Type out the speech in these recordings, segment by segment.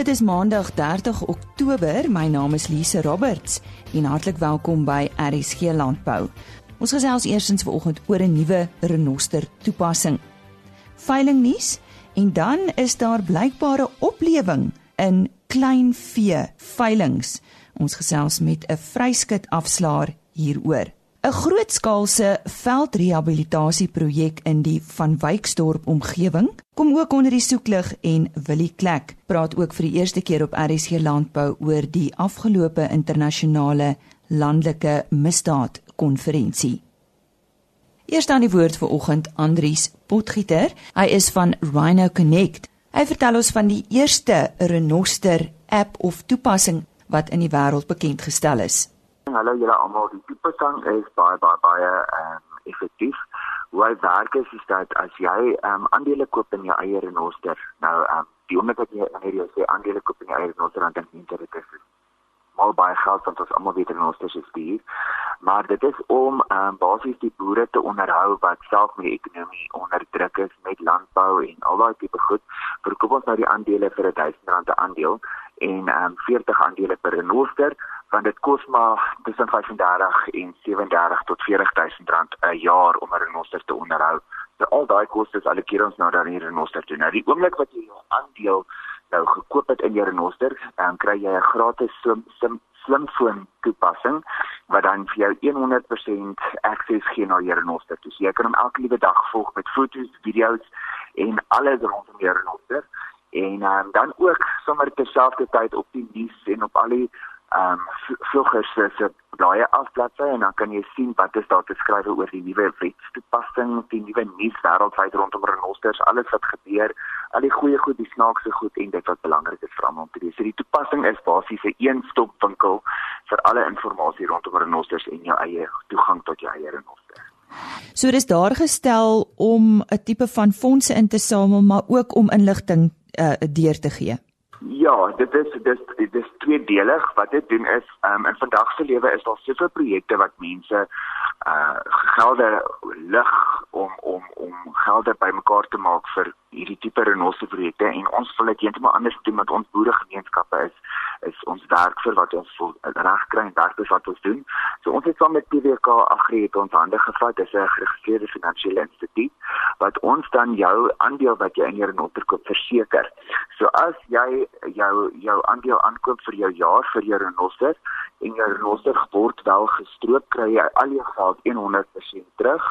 Dit is Maandag 30 Oktober. My naam is Lise Roberts en hartlik welkom by RSG Landbou. Ons gesels eersins vanoggend oor 'n nuwe renoster toepassing. Veilingnuus en dan is daar blykbare oplewing in klein vee veilings. Ons gesels met 'n vryskut afslaer hieroor. 'n Grootskaalse veldrehabilitasieprojek in die Van Wyksdorp omgewing kom ook onder die soeklig en Willie Klek praat ook vir die eerste keer op RSG Landbou oor die afgelope internasionale landelike misdaad konferensie. Eers dan die woord vir oggend Andries Potgieter. Hy is van Rhino Connect. Hy vertel ons van die eerste renoster app of toepassing wat in die wêreld bekend gestel is. Hallo julle almal, die tipe sang is baie baie baie ehm um, effektief. Hoe werk is is dat as jy ehm um, aandele koop in jou eie renoster, nou ehm um, die oomblik wat jy wanneer jy sê aandele koop in jou eie renoster dan dink jy dit is mal baie geld want ons almal weet renosters is duur. Maar dit is om ehm um, basies die boere te onderhou wat self met die ekonomie onder druk is met landbou en al daai tipe goed. Verkoop ons nou die aandele vir R1000 'n aandeel en ehm um, 40 aandele per renoster want dit kos maar tussen 35 en 37 tot 40000 rand 'n jaar om 'n renoster te onderhou. So al daai kostes allokeer ons nou dan hier renoster toe. Nou die oomblik wat jy jou aandeel nou gekoop het in jou renoster, dan kry jy 'n gratis slim sim slimfoon toepassing wat dan vir jou 100% akses gee na jou renoster. Dus jy kan hom elke liewe dag volg met foto's, video's en alles rondom jou renoster en um, dan ook sommer terselfdertyd op die nuus en op al die um, vlugger se se daai afbladsy en dan kan jy sien wat is daar te skryf oor die nuwe wetstoepassing, die nuwe nuus wêreldwyd rondom renosters, alles wat gebeur, al die goeie goed, die snaakse goed en dit wat belangrik is vir almal om te weet. So die toepassing is basies 'n een-stop winkel vir alle inligting rondom renosters en jou eie toegang tot jou eie renoster. So dis daar gestel om 'n tipe van fondse in te samel, maar ook om inligting uh, deur te gee. Ja, dit is dit is is tweedelig. Wat dit doen is, um, in vandag se lewe is daar soveel projekte wat mense uh gelde lig om om om gelde bymekaar te maak vir hierdie tipe renosse projekte en ons wil dit heeltemal anders doen met ons boeregemeenskappe is is ons werk vir wat ons reg kry en werk is wat ons doen. So ons het saam met PWK Agri het ons hande gevat, dis 'n geregistreerde finansiële instituut wat ons dan jou aandeel wat jy in jou renoster koop verseker. So as jy jou jou aandeel aankoop vir jou jaar vir jou renoster en jou renoster word wel gestroop kry jy al jou geld 100% terug.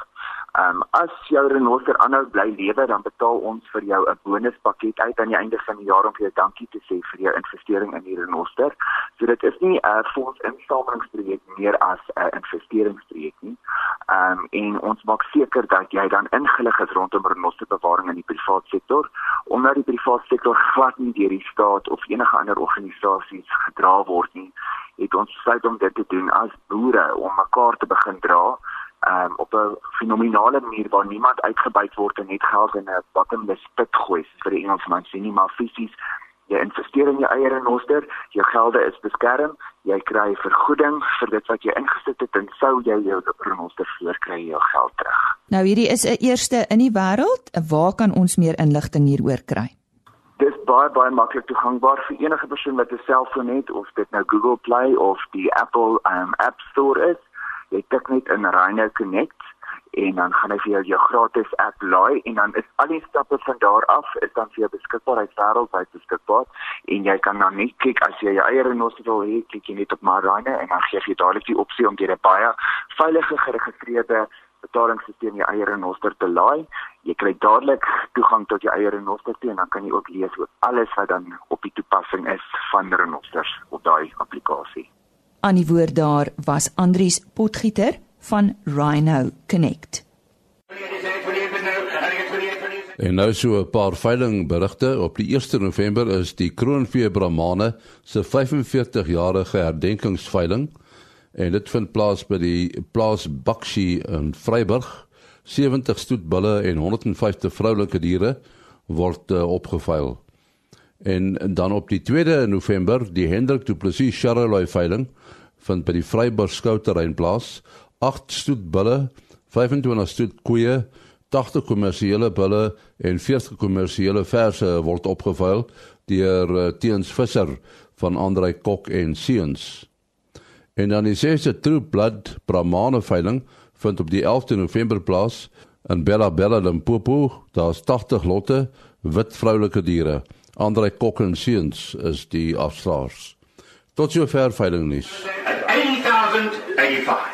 Ehm um, as jou renoster aanhou bly lewe, dan betaal ons vir jou 'n bonuspakket uit aan die einde van die jaar om vir jou dankie te sê vir jou investering in die renoster. So dit is nie 'n uh, fondsinsamelingsprojek meer as 'n uh, investeringsprojek nie. Ehm um, en ons maak seker dat jy dan ingelig is rondom renosterbewaring in die private sektor, omdat die private sektor glad nie deur die staat of enige ander organisasies gedra word nie. Het ons besluit om dit te doen as boere om mekaar te begin dra um, op 'n fenominale manier waar niemand uitgebuit word en net geld in 'n bottomless pit gooi vir die Engelsman sien nie maar fisies jy investeer in jou eie renoster jou gelde is beskerm jy kry vergoeding vir dit wat jy ingesit het en sou jy jou renoster verloor kry jou geld terug. Nou hierdie is 'n eerste in die wêreld waar kan ons meer inligting hieroor kry? Dis baie baie maklik toegankbaar vir enige persoon wat 'n selfoon het of dit nou Google Play of die Apple um, App Store is jy tik net in Rhino Connect en dan gaan hy vir jou jou gratis app laai en dan is al die stappe van daar af is dan vir jou beskikbaar uit wêreldwyd beskikbaar en jy kan dan net kyk as jy jou eie renoster wil hê klik jy net op my Rhino en dan gee jy dadelik die opsie om deur 'n baie veilige geregistreerde betalingsstelsel jou eie renoster te laai. Jy kry dadelik toegang tot jou eie renoster toe en dan kan jy ook lees oor alles wat dan op die toepassing is van renosters op daai toepassing. Aan die woord daar was Andries Potgieter van Rhino Connect. En nou so 'n paar veiling berigte op die 1 November is die Kroonvee Brahmane se 45-jarige herdenkingsveiling en dit vind plaas by die plaas Bakshi in Vryburg. 70 stoetbulle en 150 vroulike diere word uh, opgeveil. En dan op die 2de November die Hendrik Du Plessis Charleroi veiling vind by die Vryburg skouterrein plaas. 8 stoet bulle, 25 stoet koeie, 80 kommersiële bulle en 40 kommersiële verse word opgeveil deur uh, Teens Visser van Andrei Kok en Seuns. En dan die sesde True Blood Brahmane veiling vind op die 11de November plaas in Bella Bella Limpopo. Daar's 80 lotte wit vroulike diere. Andrei Kok en Seuns is die afslaers. Tot sover veiling nuus. 8085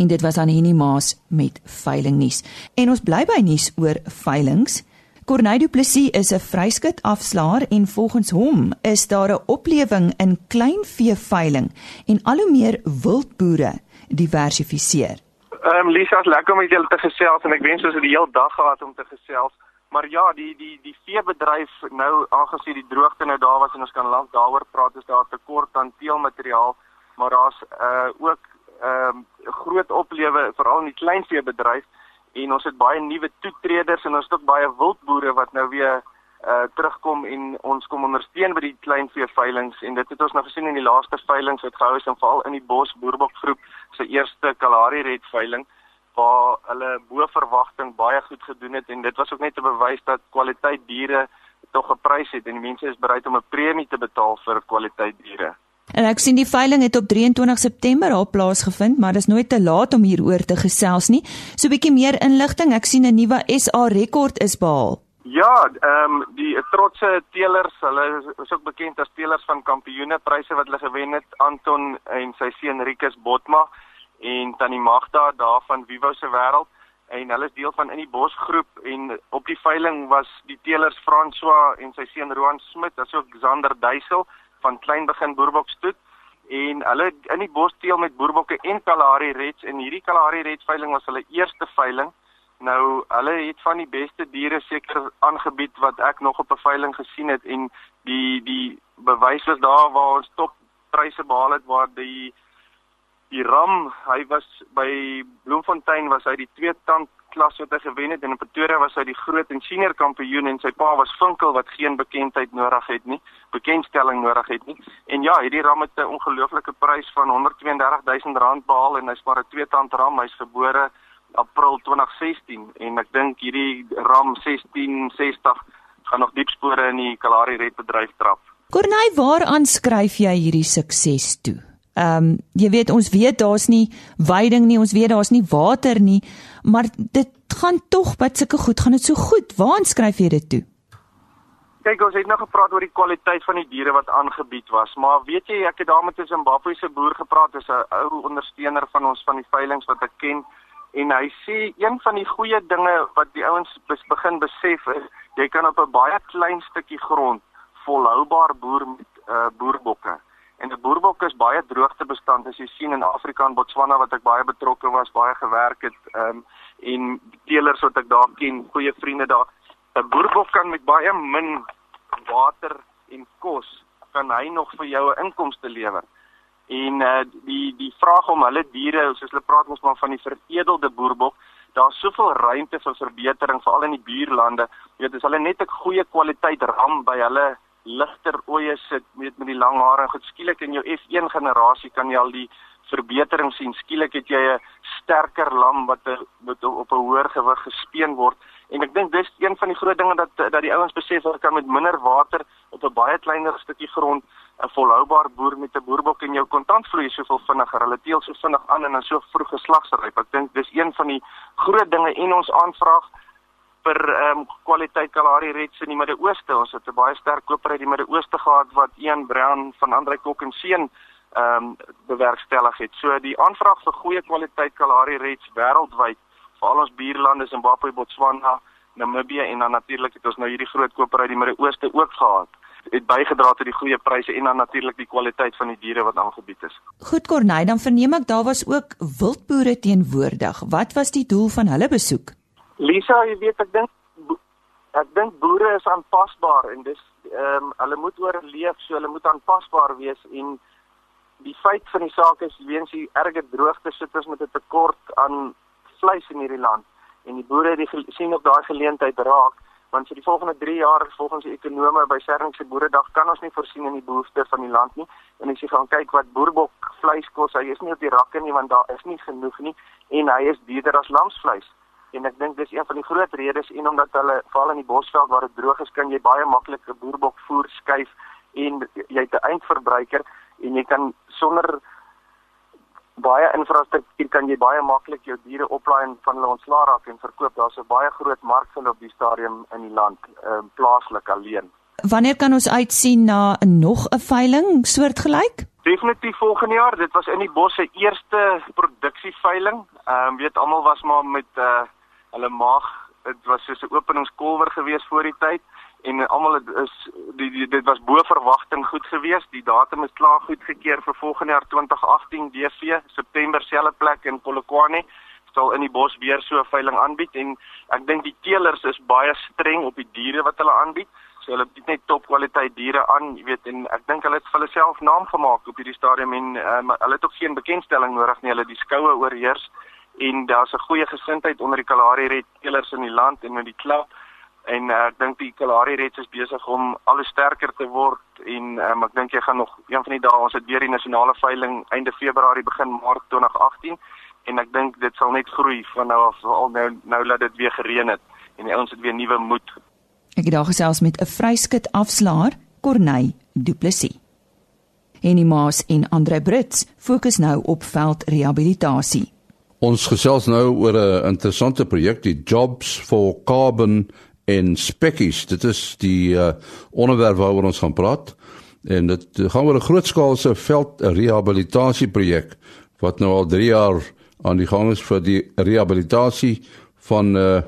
En dit was aan Henny Maas met veiling nuus. En ons bly by nuus oor veilings. Corneille Du Plessis is 'n vryskut afslaer en volgens hom is daar 'n oplewing in kleinvee veiling en al hoe meer wildboere diversifiseer. Ehm um, Lisa, lekker om met julle te gesels en ek wens ons het die hele dag gehad om te gesels. Maar ja, die die die veebedryf nou aangesien die droogte nou daar was en ons kan lank daaroor praat, is daar tekort aan teelmateriaal, maar daar's uh ook ehm um, groot oplewe veral in die kleinveebedryf en ons het baie nuwe toetreders en ons het ook baie wildboere wat nou weer uh terugkom en ons kom ondersteun by die kleinvee veilinge en dit het ons nou gesien in die laaste veilinge wat gehou is en veral in die Bos Boerbok groep se eerste Kalahari Red veiling waar hulle bo verwagting baie goed gedoen het en dit was ook net 'n bewys dat kwaliteit diere tog 'n prys het en mense is bereid om 'n premie te betaal vir kwaliteit diere. En ek sien die veiling het op 23 September al plaasgevind, maar dis nooit te laat om hieroor te gesels nie. So 'n bietjie meer inligting. Ek sien 'n nuwe SA rekord is behaal. Ja, ehm um, die trotse teelers, hulle is ook bekend as teelers van kampioene pryse wat hulle gewen het, Anton en sy seun Rikus Botma en Tannie Magda daar van Vivo se wêreld en hulle is deel van in die bosgroep en op die veiling was die teelers François en sy seun Roan Smit asook Xander Duisel van klein begin boerboksstoet en hulle in die bos teel met boerbokke en Kalahari Reds en hierdie Kalahari Reds veiling was hulle eerste veiling. Nou hulle het van die beste diere seker aangebied wat ek nog op 'n veiling gesien het en die die bewys was daar waar ons top pryse behaal het waar die die ram, hy was by Bloemfontein was hy die twee tand klas wat hy gewen het en in Pretoria was hy die groot en senior kampioen en sy pa was Vinkel wat geen bekendheid nodig het nie, bekendstelling nodig het nie. En ja, hierdie ram het 'n ongelooflike prys van 132000 rand behaal en hy's maar 'n twee tand ram, hy's gebore April 2016 en ek dink hierdie ram 1660 gaan nog diep spore in die Kalahari Red bedryf trap. Corneille, waaraan skryf jy hierdie sukses toe? Ehm um, jy weet ons weet daar's nie veiding nie, ons weet daar's nie water nie, maar dit gaan tog baie sulke goed, gaan dit so goed. Waar skryf jy dit toe? Kyk, ons het nou gepraat oor die kwaliteit van die diere wat aangebied was, maar weet jy ek het daar met 'n Zimbabwe se boer gepraat, dis 'n ou ondersteuner van ons van die veilinge wat ek ken en hy sê een van die goeie dinge wat die ouens begin besef is, jy kan op 'n baie klein stukkie grond volhoubaar boer met uh, boerbokke. En 'n boerbok is baie droogtebestand as jy sien in Afrika en Botswana wat ek baie betrokke was, baie gewerk het, ehm um, en teelers wat ek daar ken, goeie vriende daar. 'n Boerbok kan met baie min water en kos kan hy nog vir jou 'n inkomste lewer. En uh die die vraag om hulle diere, soos hulle praat ons maar van die veredelde boerbok, daar's soveel ruimte vir verbetering veral in die buurlande. Jy weet, as hulle net 'n goeie kwaliteit ram by hulle ligter oeye sit met met die lang hare. Goed skielik in jou F1 generasie kan jy al die verbetering sien. Skielik het jy 'n sterker lam wat met op 'n hoër gewig gespeen word. En ek dink dis een van die groot dinge dat dat die ouens besef hulle kan met minder water op 'n baie kleiner stukkie grond 'n volhoubaar boer met 'n boerbok en jou kontantvloei soveel vinniger. Hulle teel so vinnig aan en dan so vroeg geslagsryp. Ek dink dis een van die groot dinge en ons aanvraag vir ehm um, kwaliteit Kalahari Reds in die Midde-Ooste. Ons het 'n baie sterk koper uit die Midde-Ooste gehad wat Ian Brown van Andre Kok en Seun ehm um, bewerkstellig het. So die aanvraag vir goeie kwaliteit Kalahari Reds wêreldwyd, veral ons buurlande Zimbabwe, Botswana, Namibië en dan natuurlik het ons nou hierdie groot koper uit die Midde-Ooste ook gehad het bygedra tot die goeie pryse en dan natuurlik die kwaliteit van die diere wat aangebied is. Goed Corneille, dan verneem ek daar was ook wildboere teenwoordig. Wat was die doel van hulle besoek? Lisa, jy weet ek dink ek dink boere is aanpasbaar en dis ehm um, hulle moet oorleef, so hulle moet aanpasbaar wees en die feit van die saak is weens die erge droogte sit ons met 'n tekort aan vleis in hierdie land en die boere het sien op daai geleentheid raak want vir die volgende 3 jaar volgens die ekonome by Serringse Boeredag kan ons nie voorsien in die behoeftes van die land nie en as jy gaan kyk wat boerbok vleis kos, hy is nie op die rakke nie want daar is nie genoeg nie en hy is duurder as lamsvleis en ek dink dis een van die groot redes en omdat hulle veral in die bosveld waar dit droog is, kan jy baie maklik 'n boerbok voer skuif en jy het 'n eindverbruiker en jy kan sonder baie infrastruktuur kan jy baie maklik jou diere oplaai en van hulle ontslaa raak en verkoop. Daar's 'n baie groot mark vir op die stadium in die land, uh, plaaslik alleen. Wanneer kan ons uitsien na nog 'n veiling soortgelyk? Definitief volgende jaar. Dit was in die bos se eerste produksieveiling. Ehm um, weet almal was maar met uh hulle maag. Dit was soos 'n openingskolwer gewees voor die tyd en almal is die, die dit was bo verwagting goed geweest. Die datum is klaar goedgekeur vir volgende jaar 2018 DV September selfe plek in Polokwane sal in die bos weer so 'n veiling aanbied en ek dink die teelers is baie streng op die diere wat hulle aanbied. So hulle bied net topkwaliteit diere aan, jy weet en ek dink hulle het vir hulle self naam gemaak op hierdie stadium en um, hulle het ook geen bekendstelling nodig nie. Hulle die skoue oorheers en daar's 'n goeie gesindheid onder die Kalahari Red teelers in die land en met die klub en uh, ek dink die Kalahari Reds is besig om al hoe sterker te word en um, ek dink jy gaan nog een van die dae ons het weer die nasionale veiling einde Februarie begin Maart 2018 en ek dink dit sal net groei van nou af al nou nou laat dit weer gereën het en ons het weer nuwe moed. Ek het daar gesels met 'n vryskut afslaer, Corneille Du Plessis. En die Maas en Andre Brits fokus nou op veldrehabilitasie. Ons gesels nou oor 'n interessante projek, die Jobs for Carbon en spekkies. Dit is die uh, onderwerp waaroor ons gaan praat. En dit gaan oor 'n grootskaalse veldrehabilitasieprojek wat nou al 3 jaar aan die gang is vir die rehabilitasie van uh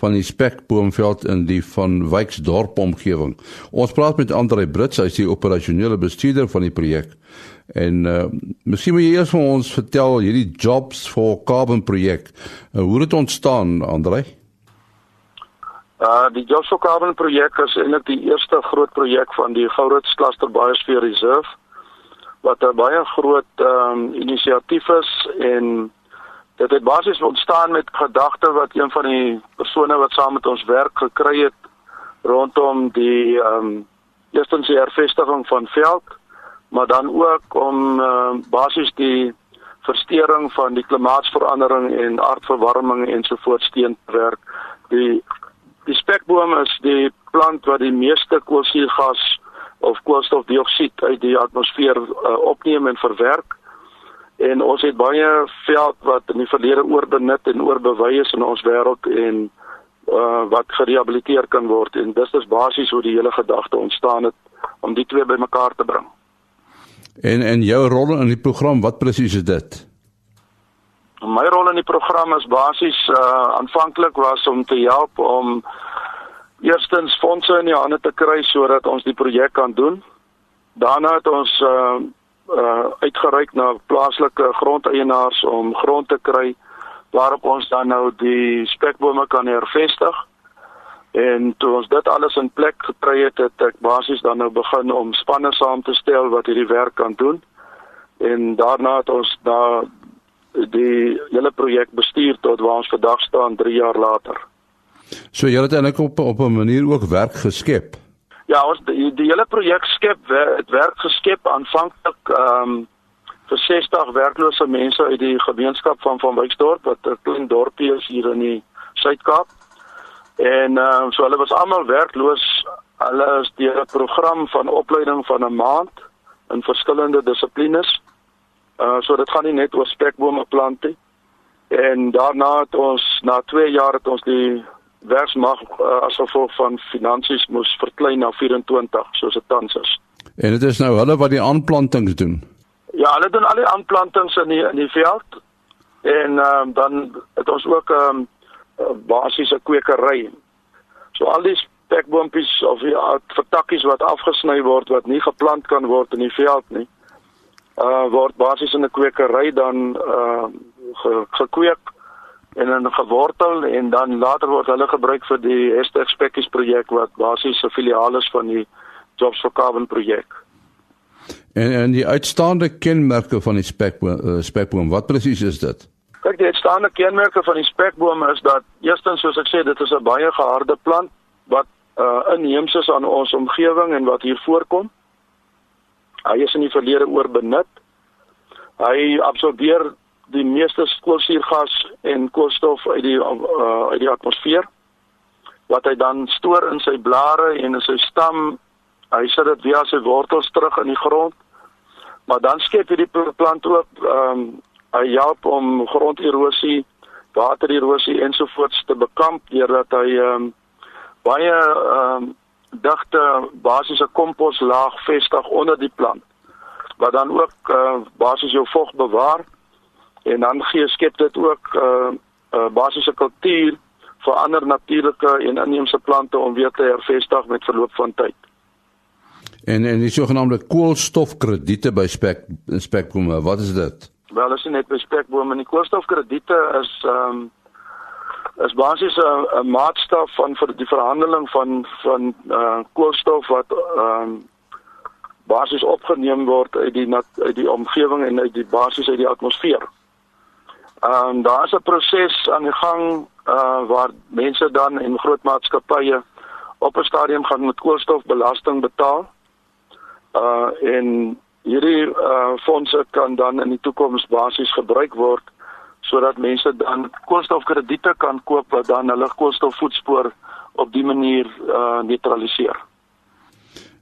van die spekboomveld in die van Wyksdorp omgewing. Ons praat met Andre Brits, hy is die operasionele bestuurder van die projek. En uh miskien moet jy eers vir ons vertel hierdie Jobs for Carbon projek. Uh, hoe het dit ontstaan, Andre? Uh die Joshua Carbon projek is eintlik die eerste groot projek van die Gourits Cluster Biosphere Reserve wat 'n baie groot ehm um, inisiatief is en dit het basies ontstaan met gedagte wat een van die persone wat saam met ons werk gekry het rondom die ehm um, eerstens die hervestiging van veld maar dan ook om ehm um, basies die verstoring van die klimaatsverandering en aardverwarming ensovoorts teen te werk die Die spekboom is die plant wat die meeste koolsuurgas of koolstofdioksied uit die atmosfeer uh, opneem en verwerk. En ons het baie veld wat in die verlede oorbenut en oorbewy is in ons wêreld en uh, wat gerehabiliteer kan word en dis is basies hoe die hele gedagte ontstaan het om die twee bymekaar te bring. En en jou rol in die program, wat presies is dit? My rol in die program is basies uh aanvanklik was om te help om eerstens fondse in die hande te kry sodat ons die projek kan doen. Daarna het ons uh uh uitgereik na plaaslike grondeienaars om grond te kry waarop ons dan nou die spekbome kan hervestig. En toe ons dit alles in plek gekry het, het ek basies dan nou begin om spanne saam te stel wat hierdie werk kan doen. En daarna het ons daar die hele projek bestuur tot waar ons vandag staan 3 jaar later. So jy het eintlik op op 'n manier ook werk geskep. Ja, ons die, die hele projek skep het werk geskep aanvanklik ehm um, vir 60 werklose mense uit die gemeenskap van van Wyksdorp wat 'n klein dorpie is hier in die Suid-Kaap. En ehm um, so hulle was almal werkloos. Hulle is deur 'n program van opleiding van 'n maand in verskillende dissiplines. Uh so dit gaan nie net oor spekbome plant nie. En daarna het ons na 2 jaar het ons die werksmag uh, as gevolg van finansies moes verklein na 24 soos dit tans is. En dit is nou hulle wat die aanplantings doen. Ja, hulle doen al die aanplantings in die in die veld. En ehm um, dan het ons ook 'n um, basiese kwekery. So al die spekboompies of die uh, vertakkies wat afgesny word wat nie geplant kan word in die veld nie uh word basies in 'n kwekery dan uh ge, gekweek en dan gewortel en dan later word hulle gebruik vir die Hashtag Spekkies projek wat basies 'n filiaal is van die Jobs for Carbon projek. En en die uitstaande kenmerke van die spekboom uh, spekboom, wat presies is dit? Kyk, die uitstaande kenmerke van die spekboom is dat eerstens soos ek sê, dit is 'n baie geharde plant wat uh inheems is aan ons omgewing en wat hier voorkom. Hy is in die verlede oorbenut. Hy absorbeer die meeste koolsuurgas en koolstof uit die uh, uit die atmosfeer wat hy dan stoor in sy blare en in sy stam. Hy sit dit via sy wortels terug in die grond. Maar dan skep hierdie plant ook ehm um, hy help om gronderosie, watererosie ensovoorts te bekamp deurdat hy ehm um, baie ehm um, digte basiese komposlaag vestig onder die plant wat dan ook uh, basies jou vog bewaar en dan gee skep dit ook 'n uh, uh, basiese kultuur vir ander natuurlike en inheemse plante om weer te hervestig met verloop van tyd. En en die sogenaamde koolstofkrediete by spek spekbome, wat is dit? Wel, as jy net by spekbome, die koolstofkrediete is ehm um, is basies 'n maatstaf van vir die verhandeling van van uh koolstof wat ehm um, basies opgeneem word uit die uit die omgewing en uit die basies uit die atmosfeer. Ehm um, daar is 'n proses aan die gang uh waar mense dan en groot maatskappye op 'n stadium gaan met koolstofbelasting betaal. Uh en hierdie uh fondse kan dan in die toekoms basies gebruik word sodat mense dan koolstofkrediete kan koop wat dan hulle koolstofvoetspoor op die manier uh neutraliseer.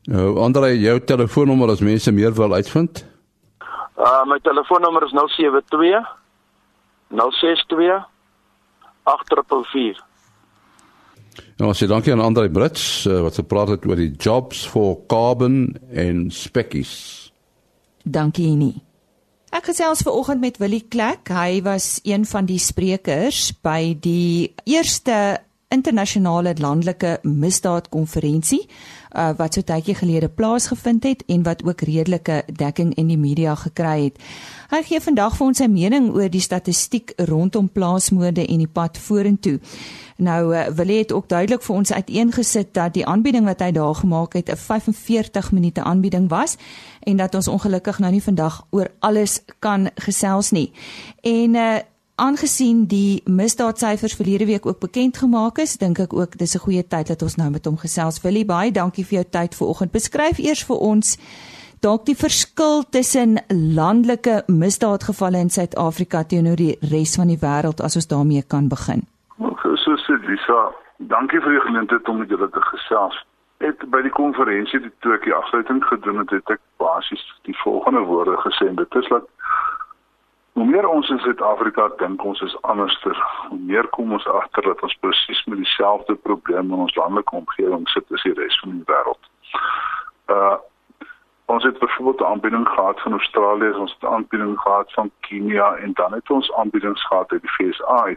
Nou, Andre, jou telefoonnommer as mense meer wil uitvind? Uh my telefoonnommer is 072 062 844. Nou, as jy dankie aan Andre Brits uh, wat gepraat het oor die jobs for carbon en spekkies. Dankie nie. Ek gesels ver oggend met Willie Klek. Hy was een van die sprekers by die eerste internasionale landelike misdaadkonferensie uh, wat so tydjie gelede plaasgevind het en wat ook redelike dekking in die media gekry het. Hy gee vandag vir ons sy mening oor die statistiek rondom plaasmoorde en die pad vorentoe. Nou uh, wil hy dit ook duidelik vir ons uiteengesit dat die aanbieding wat hy daar gemaak het 'n 45 minute aanbieding was en dat ons ongelukkig nou nie vandag oor alles kan gesels nie. En uh, aangesien die misdaadsyfers verlede week ook bekend gemaak is, dink ek ook dis 'n goeie tyd dat ons nou met hom gesels. Willie, baie dankie vir jou tyd vanoggend. Beskryf eers vir ons dalk die verskil tussen landelike misdaadgevalle in Suid-Afrika teenoor die res van die wêreld as ons daarmee kan begin. So sê Lisa, dankie vir die geleentheid om met julle te gesels. Het by die konferensie ek die afsluiting gedoen het, het ek basies die volgende woorde gesê. Dit is dat Hoe meer ons in Suid-Afrika dink ons is anderster, hoe meer kom ons agter dat ons presies met dieselfde probleem in ons landelike omgewing sit as die res van die wêreld. Uh ons het byvoorbeeld 'n aanbieding gehad van Australië, ons het 'n aanbieding gehad van Kenia en dan het ons aanbiedings gehad uit die VSA.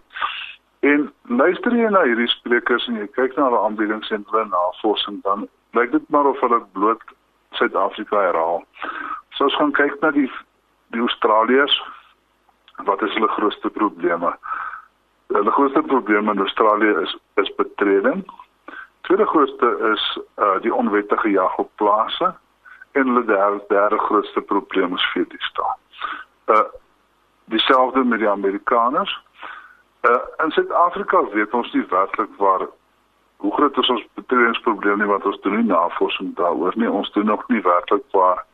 En luister jy na hierdie sprekers en jy kyk na hulle aanbiedings en hulle navorsing dan lyk dit maar of hulle bloot Suid-Afrika herhaal. So as ons kyk na die die Australiërs wat is hulle grootste probleme? Hulle grootste probleem in Australië is is betreding. Tweede grootste is uh die onwettige jag op plase en hulle derde, derde grootste probleem is veediefstal. Uh dieselfde met die Amerikaners. Uh in Suid-Afrika weet ons nie werklik waar hoe groot is ons betredingsprobleem nie wat ons doen nie navorsing daaroor nie. Ons doen nog nie werklik waar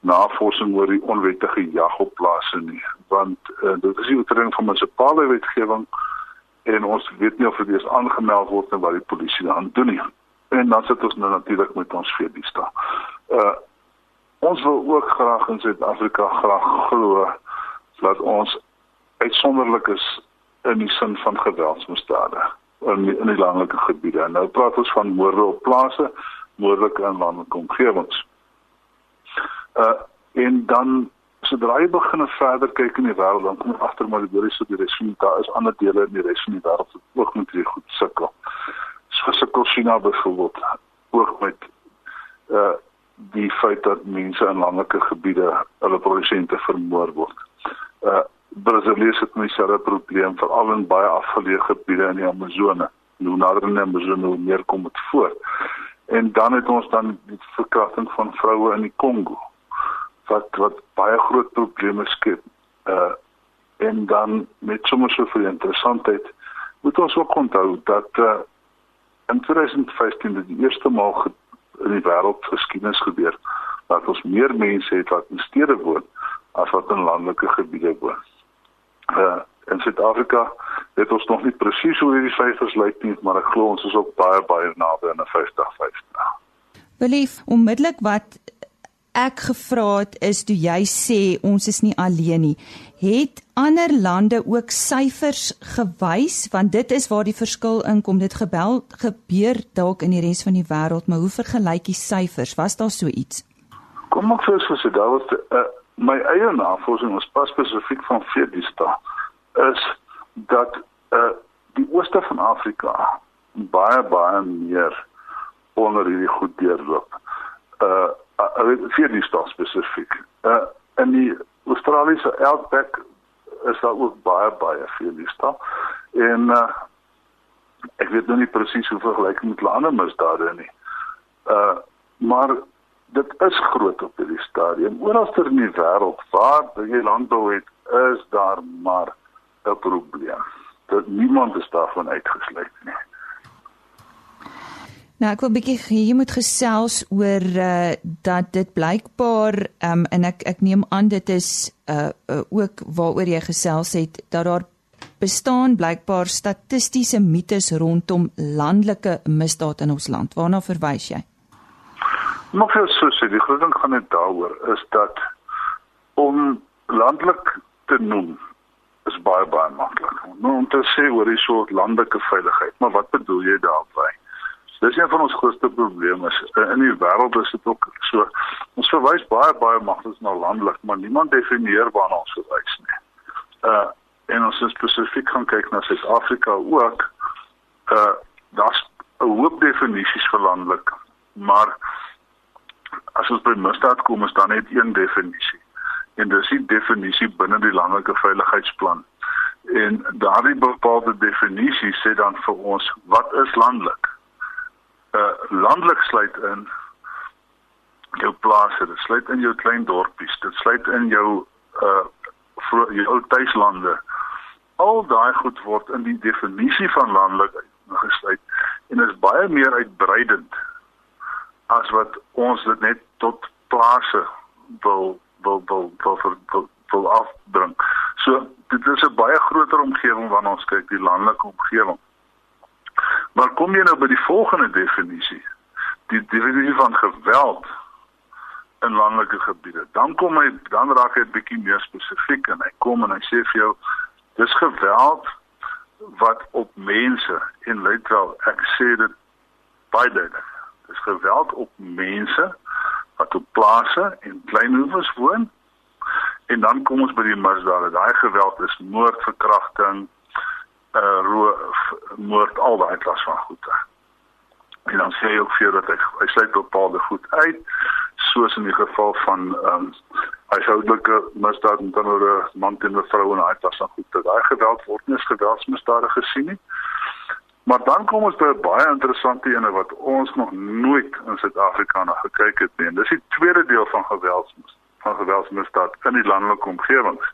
navorsing oor die onwettige jag op plase nie want uh, dit is die oortreding van munisipale wetgewing en ons weet nie of dit eens aangemeld word en wat die polisie dan doen nie en dan sit ons nou natuurlik met ons veediesta. Uh ons wil ook graag in Suid-Afrika graag glo dat ons uitsonderlik is in die sin van geweldsmisdade in die, in die landelike gebiede. Nou praat ons van moorde op plase, moordelike in landelike omgewings. Uh en dan sodra jy begin verder kyk in die wêreld dan kom agter maar die res van die res daar is ander dele in die res van die wêreld wat ook met hierdie goed sukkel. So sukkel China byvoorbeeld ook met uh die feit dat mense in landelike gebiede hulle produsente vermoor word. Uh Brasilië het my selfe probleem veral in baie afgeleë gebiede in die Amazone. Nou nader in die Amazone hoe meer kom dit voor. En dan het ons dan die verkrachting van vroue in die Kongo wat wat baie groot probleme skep. Uh en dan met sommer so veel interessantheid moet ons ook onthou dat uh in 2015 dit die eerste maal in die wêreld geskiedenis gebeur dat ons meer mense het wat in stede woon as wat in landelike gebiede woon. Uh in Suid-Afrika weet ons nog nie presies hoe hierdie syfers lyk nie, maar ek glo ons is ook baie baie naby aan 'n 50-50. Belief onmiddellik wat ek gevra het is toe jy sê ons is nie alleen nie. Het ander lande ook syfers gewys want dit is waar die verskil inkom. Dit gebel gebeur dalk in die res van die wêreld, maar hoe vergelyk die syfers? Was daar so iets? Kom ek vir so daar was uh, my eie navorsing was pas spesifiek van Fedista is dat uh die ooste van Afrika baie baie meer onder hierdie goed deurloop. Uh uh Fedista spesifiek. Uh in die Australiese outback is daar ook baie baie Fedista en uh ek weet nou nie presies hoe vergelyk met ander misdade nie. Uh maar dit is groot op hierdie stadium. Oralster in die wêreld waar jy landbou het, is daar maar 'n probleem. Dat niemand is daarvan uitgesluit nie. Nou ek wil bietjie hier moet gesels oor uh dat dit blykbaar um en ek ek neem aan dit is uh, uh ook waaroor jy gesels het dat daar bestaan blykbaar statistiese mites rondom landelike misdaad in ons land. Waarna verwys jy? Maar vir sê die groot ding gaan net daaroor is dat om landelik te noem is baie baie maklik. Nou om te sê oor die soort landelike veiligheid, maar wat bedoel jy daarmee? Dis een van ons grootste probleme is in die wêreld is dit ook so. Ons verwys baie baie maklik na landelik, maar niemand definieer waarna ons verwys nie. Uh en ons spesifiek gaan kyk na Suid-Afrika ook. Uh daar's 'n hoop definisies vir landelik, maar as ons by misdaad kom is daar net een definisie en dis die definisie binne die landelike veiligheidsplan en daardie bepaalde definisie sê dan vir ons wat is landelik uh landelik sluit in jou plase dit sluit in jou klein dorpies dit sluit in jou uh jou tuislande al daai goed word in die definisie van landelik gesluit en is baie meer uitbreidend as wat ons dit net tot plase wil wil wil wil wil, wil, wil afbring. So dit is 'n baie groter omgewing wanneer ons kyk die landelike omgewing. Maar kom jy nou by die volgende definisie? Die definisie van geweld in landelike gebiede. Dan kom hy dan raak hy 'n bietjie meer spesifiek en hy kom en hy sê vir jou dis geweld wat op mense en let wel ek sê dit baie duidelik is geweld op mense wat op plase en kleinhoeves woon. En dan kom ons by die misdade. Daai geweld is moord, verkrachting, uh roof, moord, al daai klas van goede. En dan sê hy ook vir dat hy, hy sluit bepaalde goed uit, soos in die geval van ehm um, huishoudelike misdaad en dan oor 'n man teen 'n vrou en daai klas van goede. Daai geweld word nie as geweldsmisdade gesien nie. Maar dan kom ons by 'n baie interessante ene wat ons nog nooit in Suid-Afrika na gekyk het nie. Dis die tweede deel van geweldsmis van geweldsmisdaad in die landelike omgewings.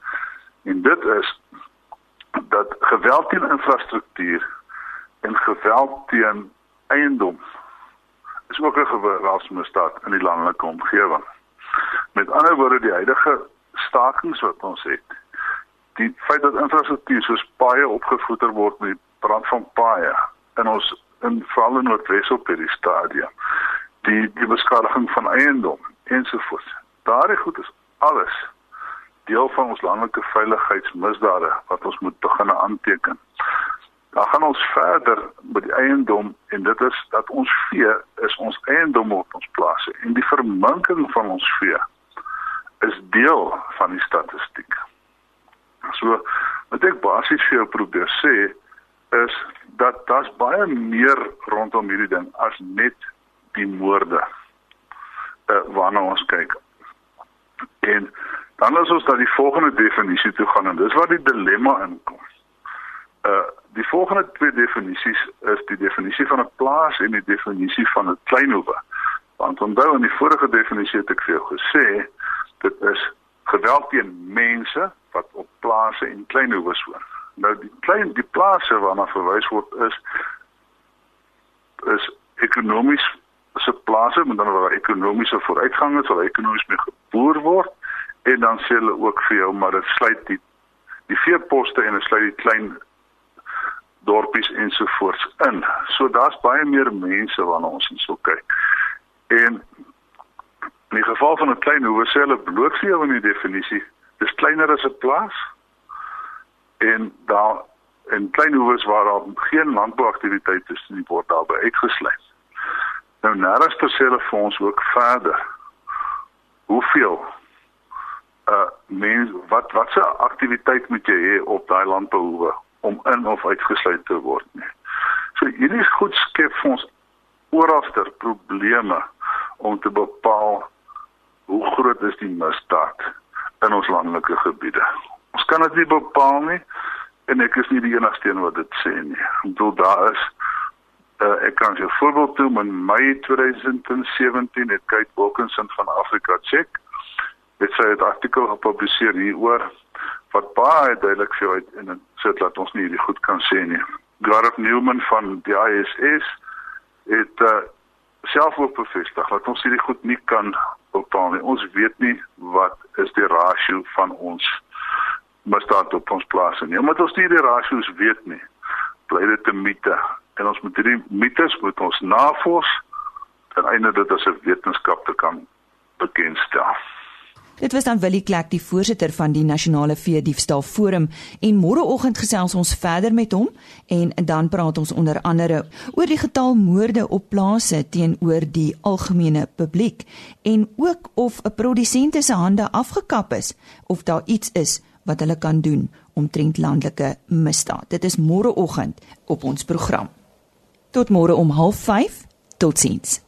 En dit is dat geweld teen infrastruktuur en geweld teen eiendom is ook 'n geweldsmisdaad in die landelike omgewing. Met ander woorde die huidige stakings wat ons het, die feit dat infrastruktuur soos paaie opgevoeder word met brand van paaie in ons in veral in Noordwes op hierdie stadium die die beskadiging van eiendom ensovoorts daardie goed is alles deel van ons landelike veiligheidsmisdade wat ons moet begin aanteken dan gaan ons verder met die eiendom en dit is dat ons vee is ons eiendom op ons plase en die verminking van ons vee is deel van die statistiek so wat ek basies vir jou probeer sê is dat daar's baie meer rondom hierdie ding as net die moorde uh, waarna ons kyk. En dan as ons dan die volgende definisie toe gaan en dis waar die dilemma inkom. Uh die volgende twee definisies is die definisie van 'n plaas en die definisie van 'n kleinhoewe. Want onthou in die vorige definisie het ek vir jou gesê dit is geweld teen mense wat op plase en kleinhoewe woon. Nou die klein die plase waarna verwys word is is ekonomies se plase met dan waar ekonomiese vooruitgang is, waar ekonomies mee geboor word en dan sê hulle ook vir jou maar dit sluit die die veeposte en dit sluit die klein dorpies ensovoorts in. So daar's baie meer mense wanneer ons hierso kyk. En in die geval van 'n klein hoewe sê hulle blootvee in die definisie, dis kleiner as 'n plaas. En daar in klein hoewe waar daar geen landbouaktiwiteit is nie word daarby uitgesluit. Nou nêrens ter sê hulle vir ons ook verder. Hoeveel uh mens wat wat se aktiwiteit moet jy hê op daai landbouhoewe om in of uitgesluit te word nie. So hierdie goed skep vir ons oralster probleme om te bepaal hoe groot is die misdaad in ons landelike gebiede. Ons kan dit nie bepaal nie en ek is nie die enigste een wat dit sê nie. Ek bedoel daar is uh, ek kan jou voorbeeld doen in Mei 2017 het Kate Wilkinson van Afrika Check het sy 'n artikel gepubliseer hieroor wat baie duidelik vir uit en dit sê dat ons nie hierdie goed kan sê nie. Gareth Newman van die ISS het uh, self ook bevestig dat ons hierdie goed nie kan bepaal nie. Ons weet nie wat is die rasio van ons misdaad op ons plase nie. Omdat ons nie die rasio's weet nie, bly dit 'n mite. En ons moet hierdie mites moet ons navors ten einde dit as 'n wetenskap te kan bekendstel. Dit was dan Willie Klek, die voorsitter van die Nasionale Vee Diefstal Forum en môreoggend gesels ons verder met hom en dan praat ons onder andere oor die getal moorde op plase teenoor die algemene publiek en ook of 'n produsent se hande afgekap is of daar iets is wat hulle kan doen omtrent landelike misdaad. Dit is môreoggend op ons program. Tot môre om 05:30. Totsiens.